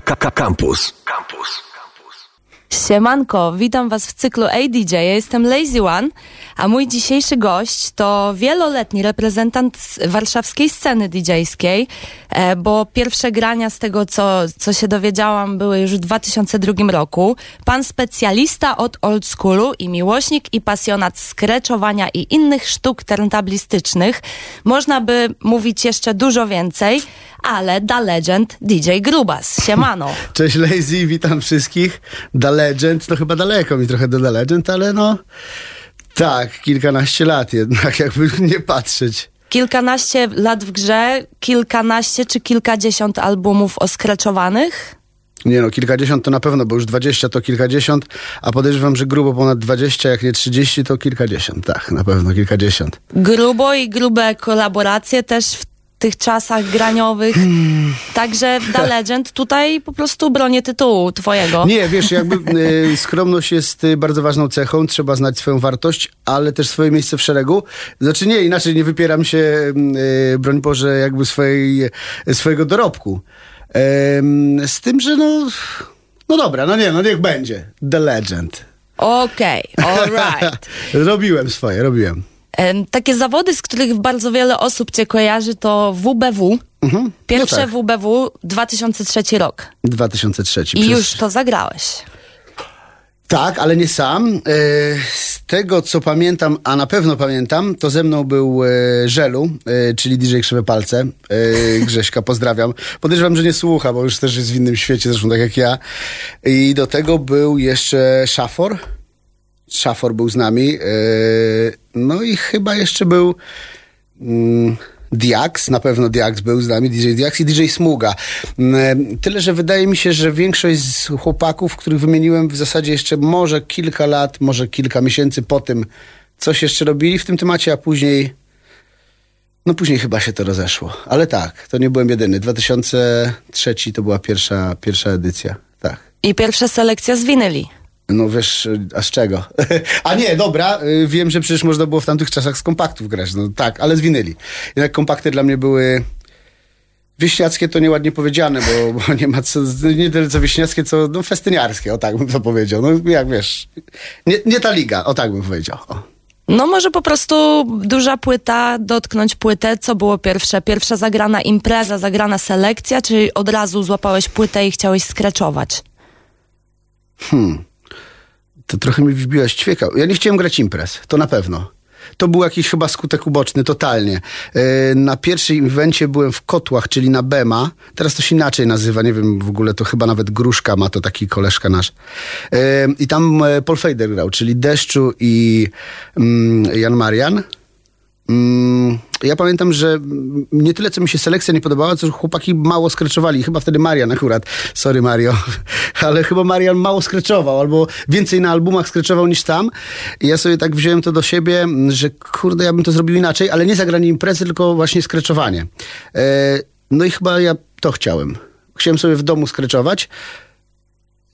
Campus. Campus. Siemanko, witam Was w cyklu ADJ. Ja jestem Lazy One, a mój dzisiejszy gość to wieloletni reprezentant warszawskiej sceny DJ-skiej, e, bo pierwsze grania z tego, co, co się dowiedziałam, były już w 2002 roku. Pan specjalista od old schoolu i miłośnik i pasjonat skreczowania i innych sztuk turntablistycznych. Można by mówić jeszcze dużo więcej, ale da legend DJ Grubas. Siemano. Cześć Lazy, witam wszystkich. Legend, to chyba daleko mi trochę do The Legend, ale no tak, kilkanaście lat jednak, jakby nie patrzeć. kilkanaście lat w grze, kilkanaście czy kilkadziesiąt albumów oskreczowanych? Nie no, kilkadziesiąt to na pewno, bo już dwadzieścia to kilkadziesiąt, a podejrzewam, że grubo ponad dwadzieścia, jak nie trzydzieści, to kilkadziesiąt. Tak, na pewno kilkadziesiąt. Grubo i grube kolaboracje też w tych czasach graniowych. Także Da Legend tutaj po prostu bronię tytułu twojego. Nie, wiesz, jakby y, skromność jest y, bardzo ważną cechą, trzeba znać swoją wartość, ale też swoje miejsce w szeregu. Znaczy nie, inaczej nie wypieram się, y, broń Boże, jakby swojej, swojego dorobku. Z tym, że no, no dobra, no nie, no niech będzie. The Legend. Okej, alright. robiłem swoje, robiłem. Takie zawody, z których bardzo wiele osób cię kojarzy, to WBW. Mhm. Pierwsze no tak. WBW 2003 rok. 2003. I Przez- już to zagrałeś. Tak, ale nie sam. E, Z tego, co pamiętam, a na pewno pamiętam, to ze mną był e, Żelu, e, czyli DJ Krzywe Palce. Grześka, pozdrawiam. Podejrzewam, że nie słucha, bo już też jest w innym świecie, zresztą tak jak ja. I do tego był jeszcze Szafor. Szafor był z nami. E, No i chyba jeszcze był... Mm, Diax, na pewno Diax był z nami, DJ Diax i DJ Smuga. Mm, Tyle, że wydaje mi się, że większość z chłopaków, których wymieniłem w zasadzie jeszcze może kilka lat, może kilka miesięcy po tym, coś jeszcze robili w tym temacie, a później, no później chyba się to rozeszło. Ale tak, to nie byłem jedyny. 2003 to była pierwsza, pierwsza edycja, tak. I pierwsza selekcja z winyli. No wiesz, y, a z czego? a nie, dobra, y, wiem, że przecież można było w tamtych czasach z kompaktów grać, no tak, ale z winyli. Jednak kompakty dla mnie były wieśniackie, to nieładnie powiedziane, bo, bo nie ma co, nie tyle co wieśniackie, co no, festyniarskie, o tak bym to powiedział. No jak wiesz, nie, nie ta liga, o tak bym powiedział. O. No może po prostu duża płyta, dotknąć płytę. Co było pierwsze? Pierwsza zagrana impreza, zagrana selekcja, czy od razu złapałeś płytę i chciałeś skreczować? To trochę mi wbiłaś ćwieka. Ja nie chciałem grać imprez, to na pewno. To był jakiś chyba skutek uboczny, totalnie. E, Na pierwszym evencie byłem w Kotłach, czyli na Bema. Teraz to się inaczej nazywa, nie wiem w ogóle, to chyba nawet Gruszka ma to taki koleżka nasz. E, I tam e, Paul Fader grał, czyli Deszczu i mm, Jan Marian. Mm, Ja pamiętam, że nie tyle, co mi się selekcja nie podobała, co chłopaki mało skreczowali. Chyba wtedy Marian akurat. Sorry Mario. Ale chyba Marian mało skreczował, albo więcej na albumach skreczował niż tam. I ja sobie tak wziąłem to do siebie, że kurde, ja bym to zrobił inaczej, ale nie zagranie imprezy, tylko właśnie skreczowanie. E, no i chyba ja to chciałem. Chciałem sobie w domu skreczować.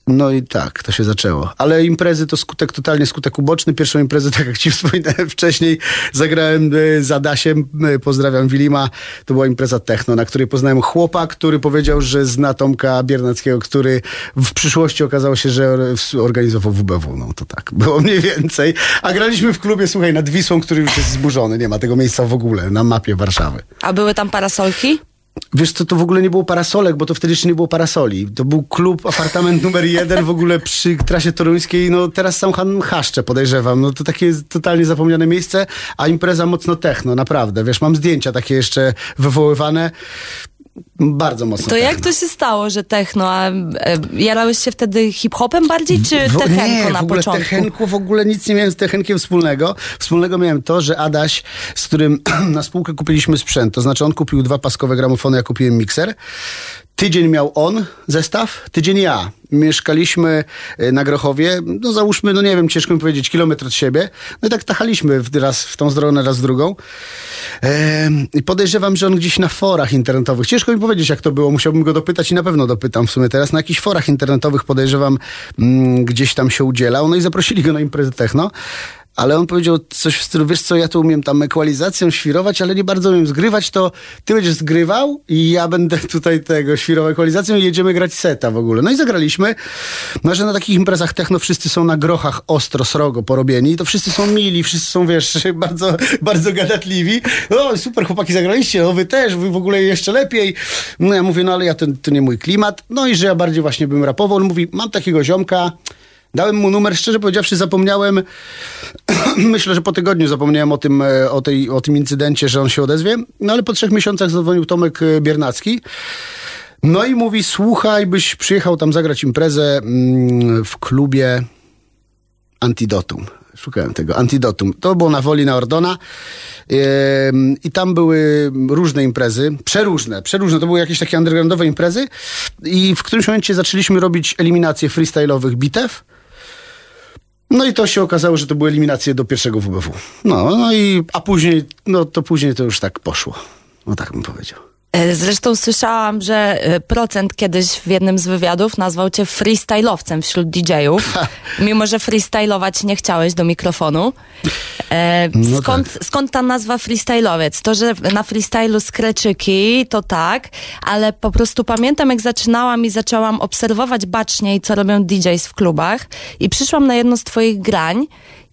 No i tak, to się zaczęło. Ale imprezy to skutek, totalnie skutek uboczny. Pierwszą imprezę, tak jak ci wspominałem wcześniej, zagrałem e, z Adasiem, e, pozdrawiam Wilima. To była impreza techno, na której poznałem chłopa, który powiedział, że zna Tomka Biernackiego, który w przyszłości okazało się, że or- organizował WBW. No to tak, było mniej więcej. A graliśmy w klubie, słuchaj, nad Wisłą, który już jest zburzony. Nie ma tego miejsca w ogóle na mapie Warszawy. A były tam parasolki? Wiesz co, to w ogóle nie było parasolek, bo to wtedy jeszcze nie było parasoli. To był klub, apartament numer jeden w ogóle przy trasie toruńskiej. No teraz sam chaszcze, podejrzewam. No to takie totalnie zapomniane miejsce, a impreza mocno techno, naprawdę. Wiesz, mam zdjęcia takie jeszcze wywoływane. Bardzo mocno To jak techno. to się stało, że techno? A e, jarałeś się wtedy hip-hopem bardziej, czy techenko nie, na w ogóle początku? Techenku w ogóle nic nie miałem z Techenkiem wspólnego. Wspólnego miałem to, że Adaś, z którym na spółkę kupiliśmy sprzęt, to znaczy on kupił dwa paskowe gramofony, ja kupiłem mikser. Tydzień miał on zestaw, tydzień ja. Mieszkaliśmy e, na Grochowie, no załóżmy, no nie wiem, ciężko mi powiedzieć, kilometr od siebie. No i tak tachaliśmy raz w tą stronę, raz w drugą. I podejrzewam, że on gdzieś na forach internetowych, ciężko mi powiedzieć jak to było, musiałbym go dopytać i na pewno dopytam w sumie teraz, na jakichś forach internetowych podejrzewam, mm, gdzieś tam się udzielał, no i zaprosili go na imprezę techno. Ale on powiedział coś w stylu, wiesz co, ja tu umiem tam ekwalizacją świrować, ale nie bardzo umiem zgrywać, to ty będziesz zgrywał i ja będę tutaj tego świrował ekwalizacją i jedziemy grać seta w ogóle. No i zagraliśmy. No, że na takich imprezach techno wszyscy są na grochach ostro, srogo porobieni, to wszyscy są mili, wszyscy są, wiesz, bardzo, bardzo gadatliwi. O, super, chłopaki zagraliście, no wy też, wy w ogóle jeszcze lepiej. No ja mówię, no ale ja to, to nie mój klimat. No i że ja bardziej właśnie bym rapował. On mówi, mam takiego ziomka, Dałem mu numer, szczerze powiedziawszy, zapomniałem. Myślę, że po tygodniu zapomniałem o tym, e, o, tej, o tym incydencie, że on się odezwie. No ale po trzech miesiącach zadzwonił Tomek e, Biernacki. No i mówi: Słuchaj, byś przyjechał tam zagrać imprezę mm, w klubie Antidotum. Szukałem tego, Antidotum. To było na woli na Ordona. I tam były różne imprezy, przeróżne, przeróżne. To były jakieś takie undergroundowe imprezy. I w którymś momencie zaczęliśmy robić eliminacje freestyle'owych bitew. No i to się okazało, że to były eliminacje do pierwszego WBW. No, no i, a później, no to później to już tak poszło. No tak bym powiedział. E, zresztą słyszałam, że e, procent kiedyś w jednym z wywiadów nazwał cię freestylowcem wśród DJ-ów, mimo że freestylować nie chciałeś do mikrofonu. E, no skąd, tak. skąd ta nazwa freestylowiec? To, że na freestylu skreczyki, to tak, ale po prostu pamiętam, jak zaczynałam i zaczęłam obserwować baczniej, co robią DJs w klubach i przyszłam na jedno z twoich grań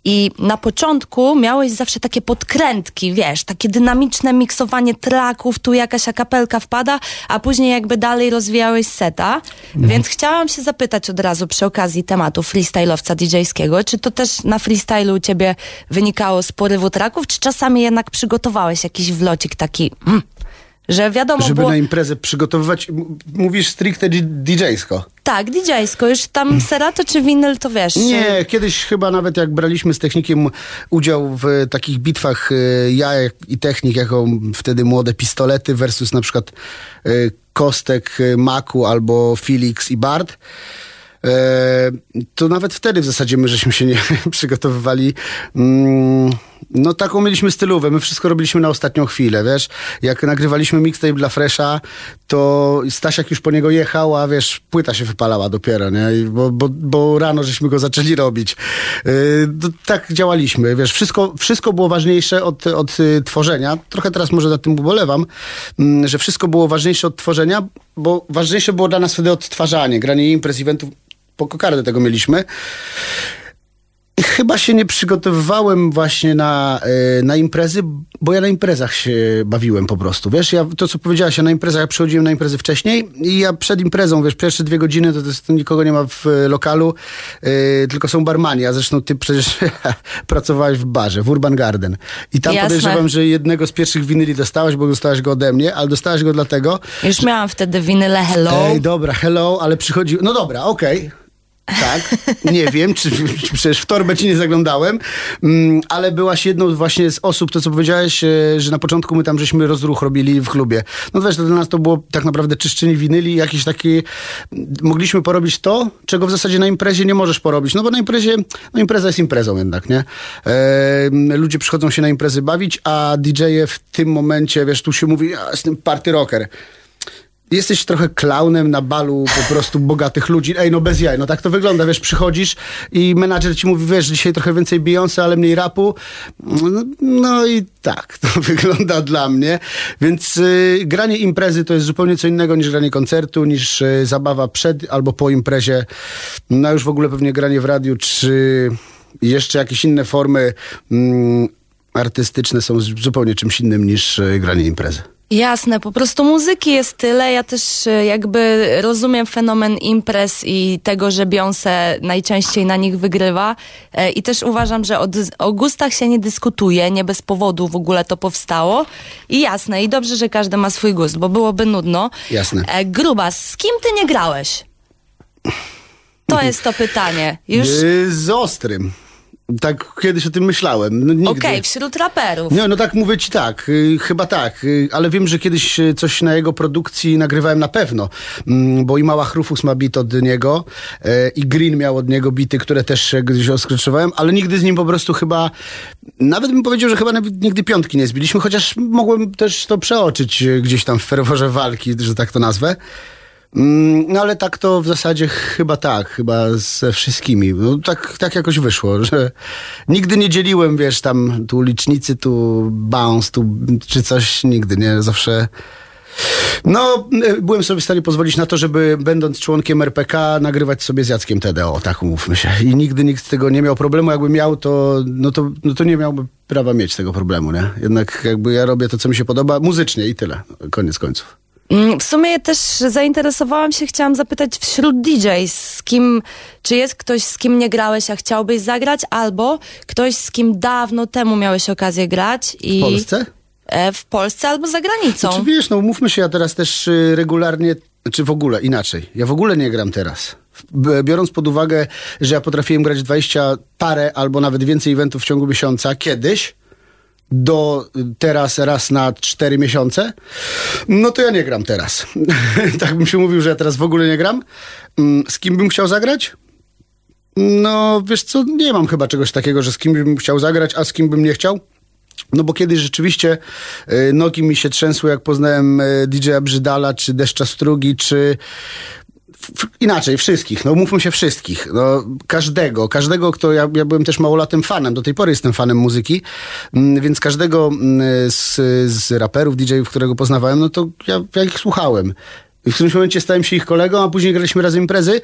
i na początku miałeś zawsze takie podkrętki, wiesz, takie dynamiczne miksowanie traków, tu jakaś akapelka wpada, a później jakby dalej rozwijałeś seta. Mhm. Więc chciałam się zapytać od razu przy okazji tematu freestyle'owca DJ-skiego, czy to też na freestylu u ciebie wynikało z porywu traków, czy czasami jednak przygotowałeś jakiś wlocik taki... Mm, że wiadomo Żeby było... na imprezę przygotowywać, mówisz stricte DJ-sko. Tak, DJ-sko. Już tam serato czy winyl, to wiesz. Nie, kiedyś chyba nawet jak braliśmy z technikiem udział w takich bitwach y, ja i technik, jako wtedy młode pistolety versus na przykład y, Kostek, Maku albo Felix i Bart, to nawet wtedy w zasadzie my żeśmy się nie przygotowywali. Mm, no taką mieliśmy stylówę, my wszystko robiliśmy na ostatnią chwilę, wiesz. Jak nagrywaliśmy mixtape dla Fresha, to Stasiak już po niego jechał, a wiesz, płyta się wypalała dopiero, nie? Bo, bo, bo rano żeśmy go zaczęli robić. Yy, tak działaliśmy, wiesz. Wszystko, wszystko było ważniejsze od, od y, tworzenia. Trochę teraz może nad tym ubolewam, yy, że wszystko było ważniejsze od tworzenia, bo ważniejsze było dla nas wtedy odtwarzanie, granie imprez, eventów. Po kokardę tego mieliśmy. Chyba się nie przygotowywałem właśnie na, e, na imprezy, bo ja na imprezach się bawiłem po prostu. Wiesz, ja, to co powiedziałaś, ja na imprezach, ja przychodziłem na imprezy wcześniej i ja przed imprezą, wiesz, pierwsze dwie godziny to, to, to nikogo nie ma w lokalu, yy, tylko są barmani, a zresztą ty przecież pracowałeś w barze, w Urban Garden. I tam Jasne. podejrzewam, że jednego z pierwszych winyli dostałaś, bo dostałaś go ode mnie, ale dostałaś go dlatego... Już miałam wtedy winyle Hello. Ej, dobra, Hello, ale przychodzi... No dobra, okej. Okay. Tak, nie wiem, czy, czy, przecież w torbę ci nie zaglądałem, mm, ale byłaś jedną właśnie z osób, to co powiedziałeś, e, że na początku my tam żeśmy rozruch robili w klubie. No wiesz, to dla nas to było tak naprawdę czyszczenie winyli, jakieś takie, mogliśmy porobić to, czego w zasadzie na imprezie nie możesz porobić, no bo na imprezie, no impreza jest imprezą jednak, nie? E, ludzie przychodzą się na imprezy bawić, a DJ-e w tym momencie, wiesz, tu się mówi, ja jestem party rocker jesteś trochę klaunem na balu po prostu bogatych ludzi. Ej, no bez jaj, no tak to wygląda, wiesz, przychodzisz i menadżer ci mówi, wiesz, dzisiaj trochę więcej Beyoncé, ale mniej rapu. No, no i tak to wygląda dla mnie. Więc y, granie imprezy to jest zupełnie co innego niż granie koncertu, niż y, zabawa przed albo po imprezie. No już w ogóle pewnie granie w radiu, czy jeszcze jakieś inne formy mm, artystyczne są zupełnie czymś innym niż y, granie imprezy. Jasne, po prostu muzyki jest tyle. Ja też e, jakby rozumiem fenomen imprez i tego, że Beyoncé najczęściej na nich wygrywa. E, I też uważam, że od, o gustach się nie dyskutuje, nie bez powodu w ogóle to powstało. I jasne, i dobrze, że każdy ma swój gust, bo byłoby nudno. Jasne. E, Gruba, z kim ty nie grałeś? To jest to pytanie. Już... Z Ostrym. Tak kiedyś o tym myślałem. No, Okej, okay, wśród raperów. Nie, no tak mówię ci tak, y, chyba tak, y, ale wiem, że kiedyś y, coś na jego produkcji nagrywałem na pewno, mm, bo i Mała Chrufus ma bit od niego i Green miał od niego bity, które też gdzieś oskryczowałem, ale nigdy z nim po prostu chyba, nawet bym powiedział, że chyba nigdy piątki nie zbiliśmy, chociaż mogłem też to przeoczyć gdzieś tam w ferworze walki, że tak to nazwę. Mm, No ale tak to w zasadzie chyba tak, chyba ze wszystkimi. No, tak, tak jakoś wyszło, że nigdy nie dzieliłem, wiesz, tam tu licznicy, tu bounce, tu czy coś, nigdy, nie? Zawsze... No, y, byłem sobie w stanie pozwolić na to, żeby będąc członkiem RPK nagrywać sobie z Jackiem TDO, tak umówmy się. I nigdy nikt z tego nie miał problemu. Jakby miał, to, no to, no to nie miałby prawa mieć tego problemu, nie? Jednak jakby ja robię to, co mi się podoba muzycznie i tyle. Koniec końców. Mm, W sumie też zainteresowałam się, chciałam zapytać wśród DJs, z kim, czy jest ktoś, z kim nie grałeś, a chciałbyś zagrać, albo ktoś, z kim dawno temu miałeś okazję grać i... W Polsce? E, W Polsce albo za granicą. Czy wiesz, no mówmy się, ja teraz też y, regularnie, czy w ogóle inaczej, ja w ogóle nie gram teraz. Biorąc pod uwagę, że ja potrafiłem grać 20 parę albo nawet więcej eventów w ciągu miesiąca kiedyś, do y, teraz raz na 4 miesiące, no to ja nie gram teraz. tak bym się mówił, że ja teraz w ogóle nie gram. Mm, Z kim bym chciał zagrać? No, wiesz co, nie mam chyba czegoś takiego, że z kim bym chciał zagrać, a z kim bym nie chciał. No bo kiedyś rzeczywiście e, nogi mi się trzęsły, jak poznałem e, DJ-a Brzydala, czy Deszcza Strugi, czy inaczej, wszystkich, no mówmy się wszystkich, no każdego, każdego, kto, ja, ja byłem też małolatym fanem, do tej pory jestem fanem muzyki, mm, więc każdego mm, z, z raperów, DJ-ów, którego poznawałem, no to ja, ja ich słuchałem. I w którymś momencie stałem się ich kolegą, a później graliśmy razem imprezy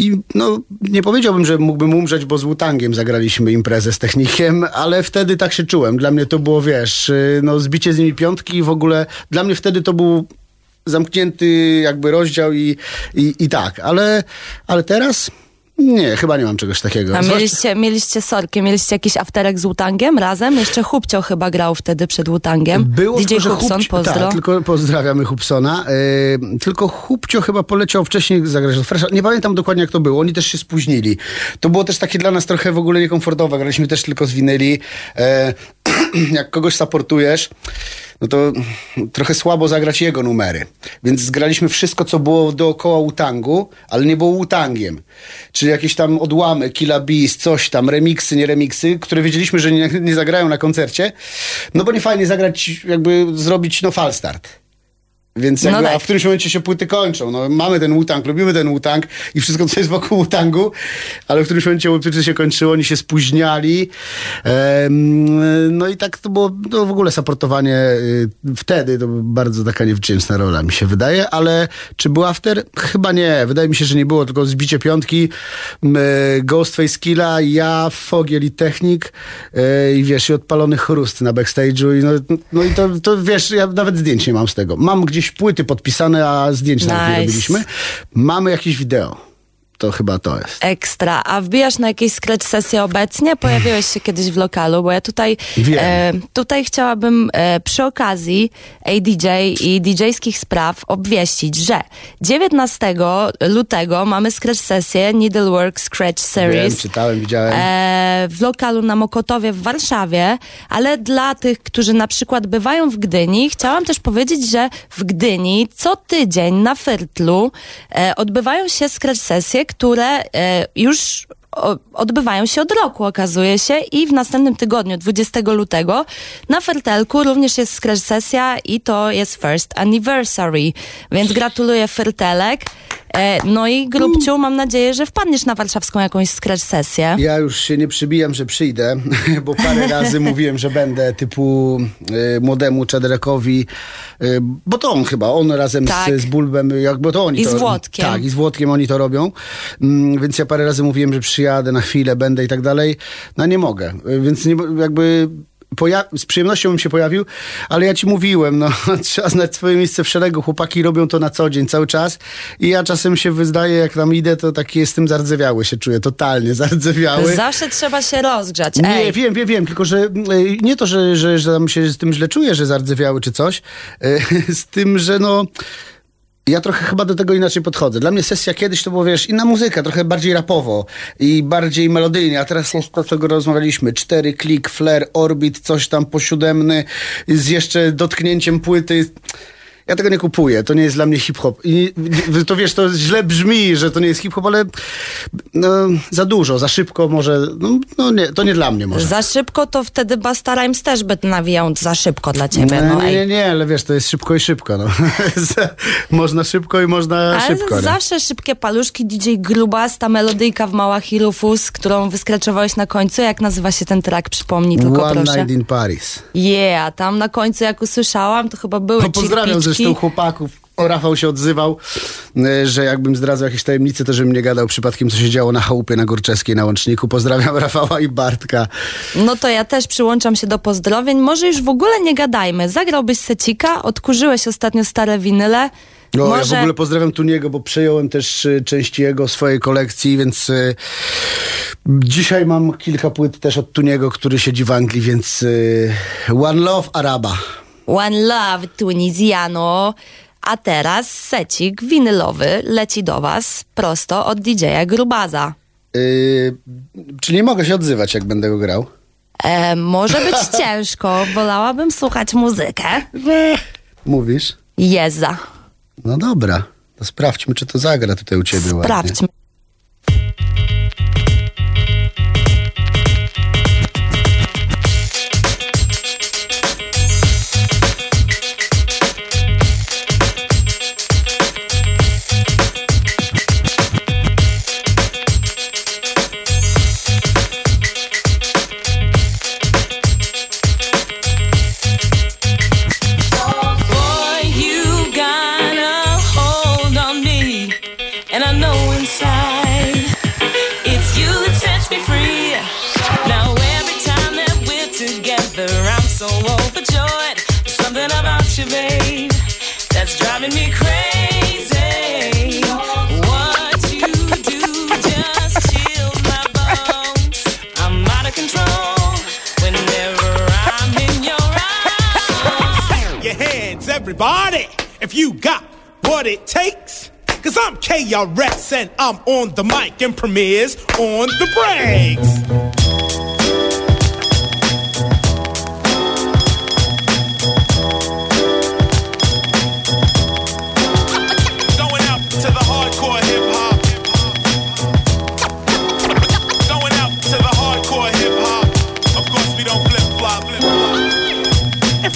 i no, nie powiedziałbym, że mógłbym umrzeć, bo z Wutangiem zagraliśmy imprezę z technikiem, ale wtedy tak się czułem. Dla mnie to było, wiesz, y, no, zbicie z nimi piątki i w ogóle dla mnie wtedy to był zamknięty jakby rozdział i, i, i tak, ale, ale teraz nie, chyba nie mam czegoś takiego. A mieliście, mieliście sorki, mieliście jakiś afterek z Wutangiem razem? Jeszcze Hubcio chyba grał wtedy przed Wutangiem. Było DJ tylko, Hubson, Hubcio- pozdro. Tak, tylko pozdrawiamy Hubsona. E, tylko Hubcio chyba poleciał wcześniej zagrać od Fresha. Nie pamiętam dokładnie jak to było. Oni też się spóźnili. To było też takie dla nas trochę w ogóle niekomfortowe. Graliśmy też tylko z winyli. E, jak kogoś supportujesz, no to trochę słabo zagrać jego numery. Więc zgraliśmy wszystko, co było dookoła Utangu, ale nie było Utangiem. Czyli jakieś tam odłamy, Killa coś tam, remiksy, nie remiksy, które wiedzieliśmy, że nie, nie zagrają na koncercie. No bo nie fajnie zagrać, jakby zrobić no falstart. Więc No jakby, tak. a w którymś momencie się płyty kończą. No, mamy ten Wu-Tang, lubimy ten Wu-Tang i wszystko, co jest wokół Wu-Tangu, ale w którymś momencie płyty się kończyły, oni się spóźniali. Em, no i tak to było no, w ogóle supportowanie y, wtedy, to bardzo taka niewdzięczna rola, mi się wydaje, ale czy był after? Chyba nie. Wydaje mi się, że nie było, tylko zbicie piątki, y, Ghostface Killa, ja, Fogiel i Technik y, i wiesz, i odpalony chrust na backstage'u i no, no i to, to wiesz, ja nawet zdjęć nie mam z tego. Mam gdzieś płyty podpisane, a zdjęć nawet nie Nice. robiliśmy. Mamy jakieś wideo. To chyba to jest. Ekstra. A wbijasz na jakieś scratch sesje obecnie? Pojawiłeś się kiedyś w lokalu, bo ja tutaj, e, tutaj chciałabym e, przy okazji ADJ i DJ-skich spraw obwieścić, że 19 lutego mamy scratch sesję Needlework Scratch Series. Wiem, czytałem, widziałem. e, w lokalu na Mokotowie w Warszawie, ale dla tych, którzy na przykład bywają w Gdyni, chciałam też powiedzieć, że w Gdyni co tydzień na Fyrtlu e, odbywają się scratch sesje, które e, już odbywają się od roku, okazuje się, i w następnym tygodniu, 20 lutego, na Fertelku również jest scratch sesja i to jest first anniversary, więc gratuluję Fertelek. E, no i Grubciu, mam nadzieję, że wpadniesz na warszawską jakąś scratch sesję. Ja już się nie przybijam, że przyjdę, bo parę razy mówiłem, że będę typu y, młodemu Czederekowi, y, bo to on chyba, on razem Tak. z, z Bulbem, jakby to oni I to z Włodkiem. Tak, i z Włodkiem oni to robią, mm, więc ja parę razy mówiłem, że przyjadę na chwilę, będę i tak dalej, no nie mogę, więc nie, jakby... Poja- z przyjemnością bym się pojawił, ale ja ci mówiłem, no, trzeba znać swoje miejsce w szeregu. Chłopaki robią to na co dzień, cały czas. I ja czasem się wyzdaje, jak tam idę, to taki jestem zardzewiały się czuję, totalnie zardzewiały. Zawsze trzeba się rozgrzać. Nie, Ej, wiem, wiem, wiem, tylko że nie to, że, że, że tam się z tym źle czuję, że zardzewiały czy coś, y, z tym, że no... Ja trochę chyba do tego inaczej podchodzę. Dla mnie sesja kiedyś to było, wiesz, inna muzyka, trochę bardziej rapowo i bardziej melodyjnie, a teraz jest to, czego rozmawialiśmy. Cztery klik, flare, orbit, coś tam posiódemny, z jeszcze dotknięciem płyty. Ja tego nie kupuję, to nie jest dla mnie hip-hop. I to wiesz, to źle brzmi, że to nie jest hip-hop, ale no, za dużo, za szybko może, no, no nie, to nie dla mnie może. Za szybko to wtedy Basta Rhymes też by nawijał za szybko dla ciebie. No, nie, nie, nie, ale wiesz, to jest szybko i szybko. No. można szybko i można Ale szybko. nie? zawsze szybkie paluszki, DJ Grubas, ta melodyjka w Małach i Rufus, którą wyskraczowałeś na końcu. Jak nazywa się ten track? Przypomnij tylko One proszę. Night in Paris. Yeah, tam na końcu jak usłyszałam, to chyba były No, pozdrawiam. Zresztą chłopaków. O, Rafał się odzywał, y, że jakbym zdradzał jakieś tajemnice, to żebym nie gadał przypadkiem, co się działo na chałupie na Górczewskiej na Łączniku. Pozdrawiam Rafała i Bartka. No to ja też przyłączam się do pozdrowień. Może już w ogóle nie gadajmy. Zagrałbyś secika, odkurzyłeś ostatnio stare winyle. No, Może... Ja w ogóle pozdrawiam Tuniego, bo przejąłem też y, części jego swojej kolekcji, więc y, dzisiaj mam kilka płyt też od Tuniego, który siedzi w Anglii, więc y, One Love Araba. One Love Tunizjano. A teraz secik winylowy leci do was prosto od DJ-a Grubaza. Y, czyli nie mogę się odzywać, jak będę go grał. E, może być ciężko, wolałabym słuchać muzykę. Mówisz? Jeza. No dobra, to sprawdźmy, czy to zagra tutaj u ciebie ładnie. Sprawdźmy. Boy, KRS and I'm on the mic and premieres on the breaks. Going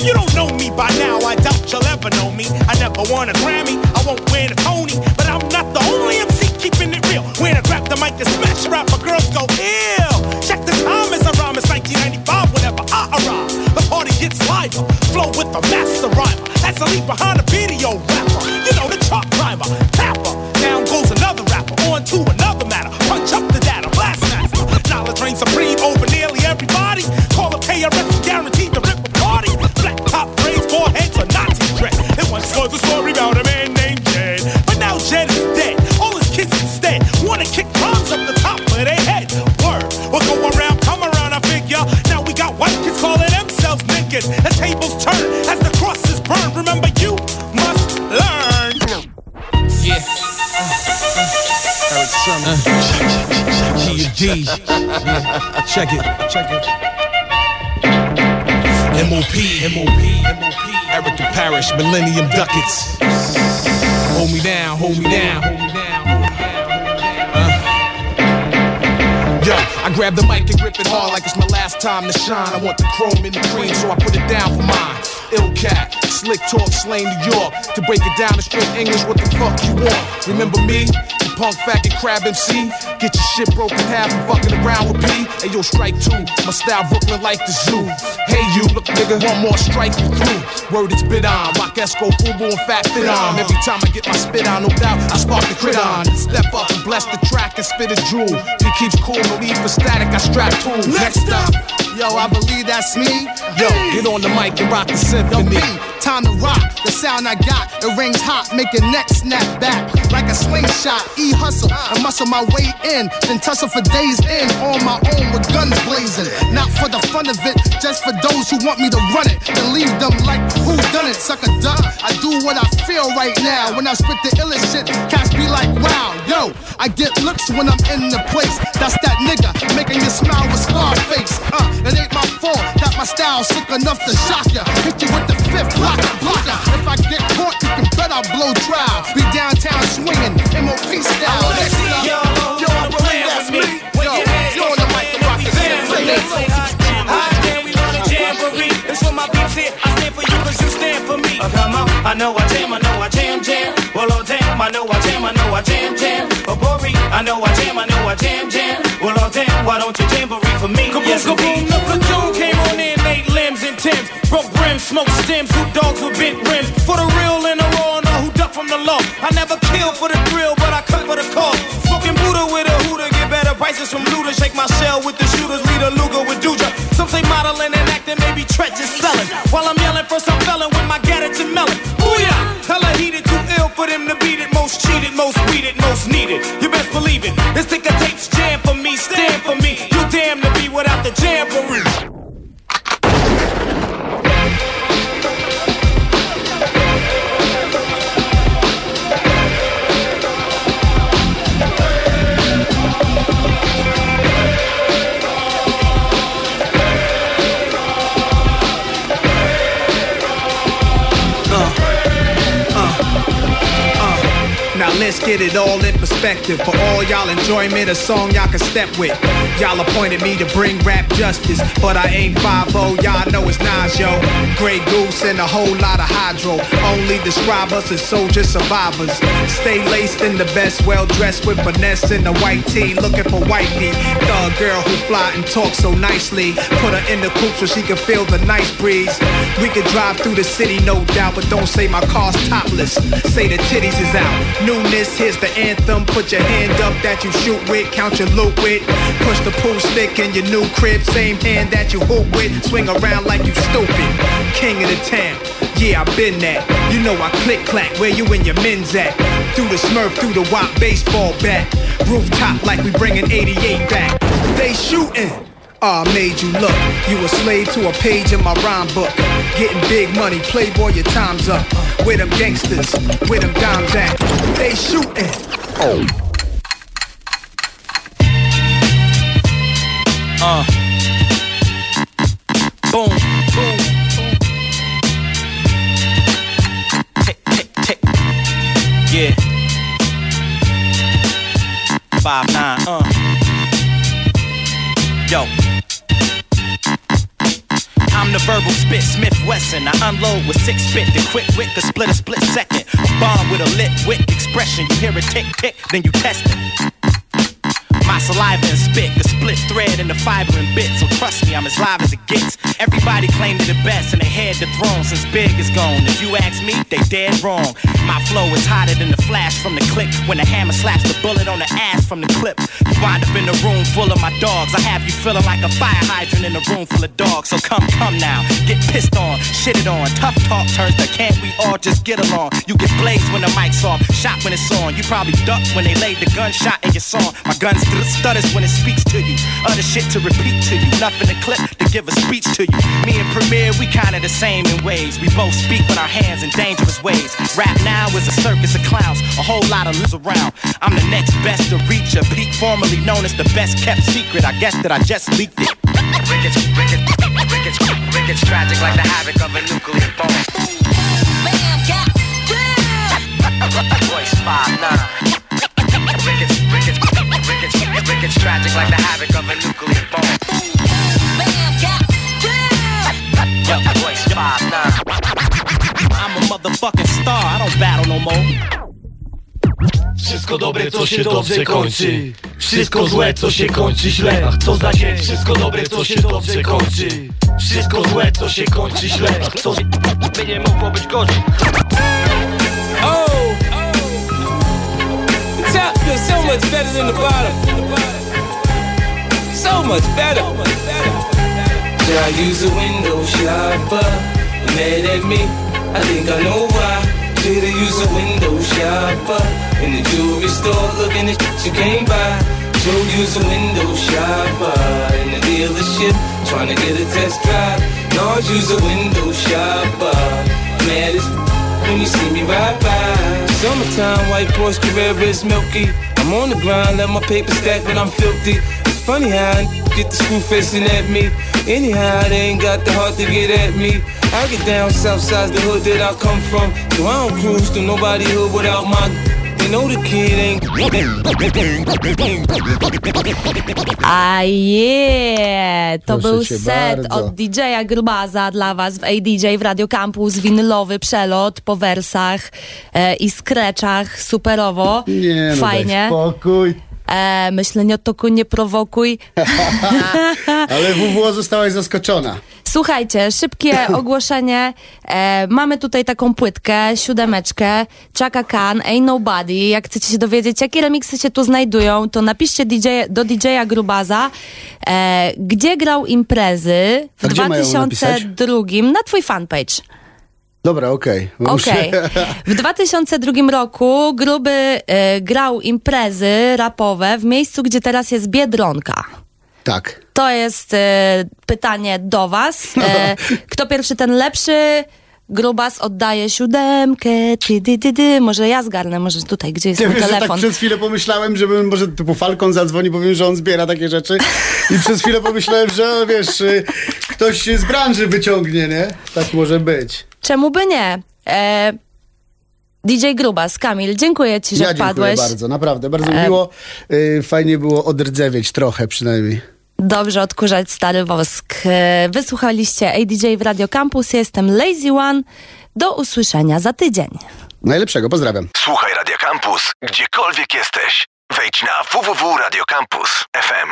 you don't know me by now, I doubt you'll ever know me. I never won a Grammy, I won't win a Tony, but I'm not the only MC keeping it real. When I grab the mic and smash a rap, my girls go ill. Check the time as I rhyme, it's 1995 whenever I arrive. The party gets liver, flow with the master rhymer. As I leave behind a video rapper, you know the chart climber, tapper. Down goes another rapper, on to another matter. Punch up the data, blast master. Knowledge reigns supreme over nearly everybody. Call up KRS Summer. G G. Yeah. Check it. Check it. MOP. MOP. MOP. Eric the Parish. Millennium Ducats. Hold me down. Hold me down. Hold me down. Uh. Yo, I grab the mic and grip it hard like it's my last time to shine. I want the chrome in the cream, so I put it down for mine. Ill cat, slick talk, slain New York. To break it down in straight English, what the fuck you want? Remember me? Punk faggot crab MC? Get your shit broken half and fucking around with P. Hey yo, strike two. My style Brooklyn like the zoo. Hey you, look nigga, one more strike you through. Word it's bit on. Rock Esco, Fubu, and Fat Fit on. Every time I get my spit on, no doubt, I spark the crit on. Step up and bless the track and spit a jewel. He keeps cool, no need for static, I strap tools. Next up, Yo, I believe that's me. yo, get on the mic and rock the Yo, symphony. B, time to rock. The sound I got, it rings hot, make your neck snap back like a slingshot. E hustle and muscle my way in, then tussle for days in on my own with guns blazing. Not for the fun of it, just for those who want me to run it. Then leave them like who done it, suck a duck. I do what I feel right now. When I spit the illest shit, cats be like, wow, yo. I get looks when I'm in the place. That's that nigga making you smile with Scarface. Uh, it ain't my fault that My style sick enough to shock ya. Hit you with the fifth blocker, blocker. If I get caught, you can bet I'll blow trial. Be downtown swinging, MOP style. Next up, yo, I I know I jam, I know I jam, jam. Well, oh, damn, I know I jam, I know I jam, jam. Oh, Bori, I know I jam, I know I jam, jam. Well, oh, damn, why don't you jamboree for me? Kaboom, yes, kaboom, the platoon came on in, eight limbs and Timbs. Broke brims, smoke stems, two dogs with bent rims. For the real and the raw, know who duck from the law. I never kill for the thrill, but I cut for the cause. Smoking Buddha with a hooter, get better prices from looter. Shake my shell with the shooters, lead a Luger with Duja. Some say modeling and acting, get it all in perspective. For all y'all enjoyment, a song y'all can step with. Y'all appointed me to bring rap justice, but I ain't 5 y'all know it's Nas, yo. Grey Goose and a whole lot of hydro. Only describe us as soldier survivors. Stay laced in the best, well dressed with finesse in the white tee, looking for wifey. Thug girl who fly and talk so nicely. Put her in the coupe so she can feel the nice breeze. We could drive through the city, no doubt, but don't say my car's topless. Say the titties is out. Newness, here's the anthem. Put your hand up that you shoot with, count your loot with. Push the pool stick in your new crib, same hand that you hoop with. Swing around like you stupid. King of the town. Yeah, I been that. You know I click clack. Where you and your men's at? Through the Smurf, through the Wop baseball bat. Rooftop like we bringing 88 back. They shooting. Ah, made you look. You a slave to a page in my rhyme book. Getting big money, playboy, your time's up. Where them gangsters, where them dimes at? They shooting. Oh. Uh. Boom, boom. Tick, tick, tick. Yeah. Five nine. Uh. Yo. The verbal spit, Smith Wesson. I unload with six spit, the quick wit could split a split second. A bomb with a lit wick expression. You hear it tick tick, then you test it. My saliva and spit, the split thread and the fiber and bit. So trust me, I'm as live as it gets. Everybody claim they the best and they had the throne since Big is gone. If you ask me, they dead wrong. My flow is hotter than the flash from the click when the hammer slaps the bullet on the ass from the clip. You wind up in a room full of my dogs. I have you feeling like a fire hydrant in a room full of dogs. So come, come now, get pissed on, shitted on. Tough talk turns to can't we all just get along? You get blazed when the mic's off, shot when it's on. You probably ducked when they laid the gunshot in your song. My gun st- stutters when it speaks to you. Other shit to repeat to you. Nothing to clip to give a speech to you. Me and Premier, we kinda the same in ways. We both speak with our hands in dangerous ways. Rap now is a circus of clowns, a whole lot of lose around. I'm the next best to reach a peak, formerly known as the best kept secret. I guess that I just leaked it. Rickets, rickets, rickets, rickets, tragic like the havoc of a nuclear bomb. Voice five nine. No. Wszystko dobre, co się dobrze kończy. Wszystko złe, co się kończy źle. Ach, co za dzień. Wszystko dobre, co się dobrze kończy. Wszystko złe, co się kończy źle. Ach, co By nie mogło być gorzej. Top feels so much better than the bottom. So much better. Should I use a window shopper? Mad at me? I think I know why. Should I use a window shopper? In the jewelry store, looking at shit you can't buy. Should use a window shopper in the dealership, trying to get a test drive. No, use a window shopper. Mad as when you see me ride by. Summertime, white Porsche Carrera is milky. I'm on the grind, let my paper stack when I'm filthy. It's funny how get the screw facing at me. Anyhow, they ain't got the heart to get at me. I get down south side the hood that I come from. So I don't cruise to nobody hood without my. Know the kid ain't. A je, to Proszę był set bardzo. od DJ-a Grubaza dla was w ADJ w Radio Campus, winylowy przelot po wersach e, i skreczach, superowo, Nie, no fajnie. Daj spokój. E, myślę, nie toku, nie prowokuj. Ale WWO zostałaś zaskoczona. Słuchajcie, szybkie ogłoszenie. E, mamy tutaj taką płytkę, siódemeczkę, Chaka Khan, Ain't Nobody. Jak chcecie się dowiedzieć, jakie remiksy się tu znajdują, to napiszcie DJ, do DJ-a Grubaza, e, gdzie grał imprezy w A gdzie mają 2002 na twój fanpage. Dobra, okej. Bo Okej. muszę- W 2002 roku Gruby e, grał imprezy rapowe w miejscu, gdzie teraz jest Biedronka. Tak. To jest e, pytanie do was. E, kto pierwszy, ten lepszy. Grubas oddaje siódemkę. Ty, ty, ty, ty. Może ja zgarnę, może tutaj, gdzie jest Ty mój wiesz, że tak telefon. przez chwilę pomyślałem, żebym może typu Falcon zadzwoni, bo wiem, że on zbiera takie rzeczy. I przez chwilę pomyślałem, że wiesz, y, ktoś z branży wyciągnie, nie? Tak może być. Czemu by nie? E, DJ Grubas, Kamil, dziękuję ci, że ja dziękuję wpadłeś. bardzo, naprawdę. Bardzo E, miło. Y, Fajnie było odrdzewieć trochę przynajmniej. Dobrze odkurzać stary wosk. E, Wysłuchaliście ADJ w Radio Campus. Jestem Lazy One. Do usłyszenia za tydzień. Najlepszego, pozdrawiam. Słuchaj Radio Campus, gdziekolwiek jesteś. Wejdź na www.radiocampus.fm.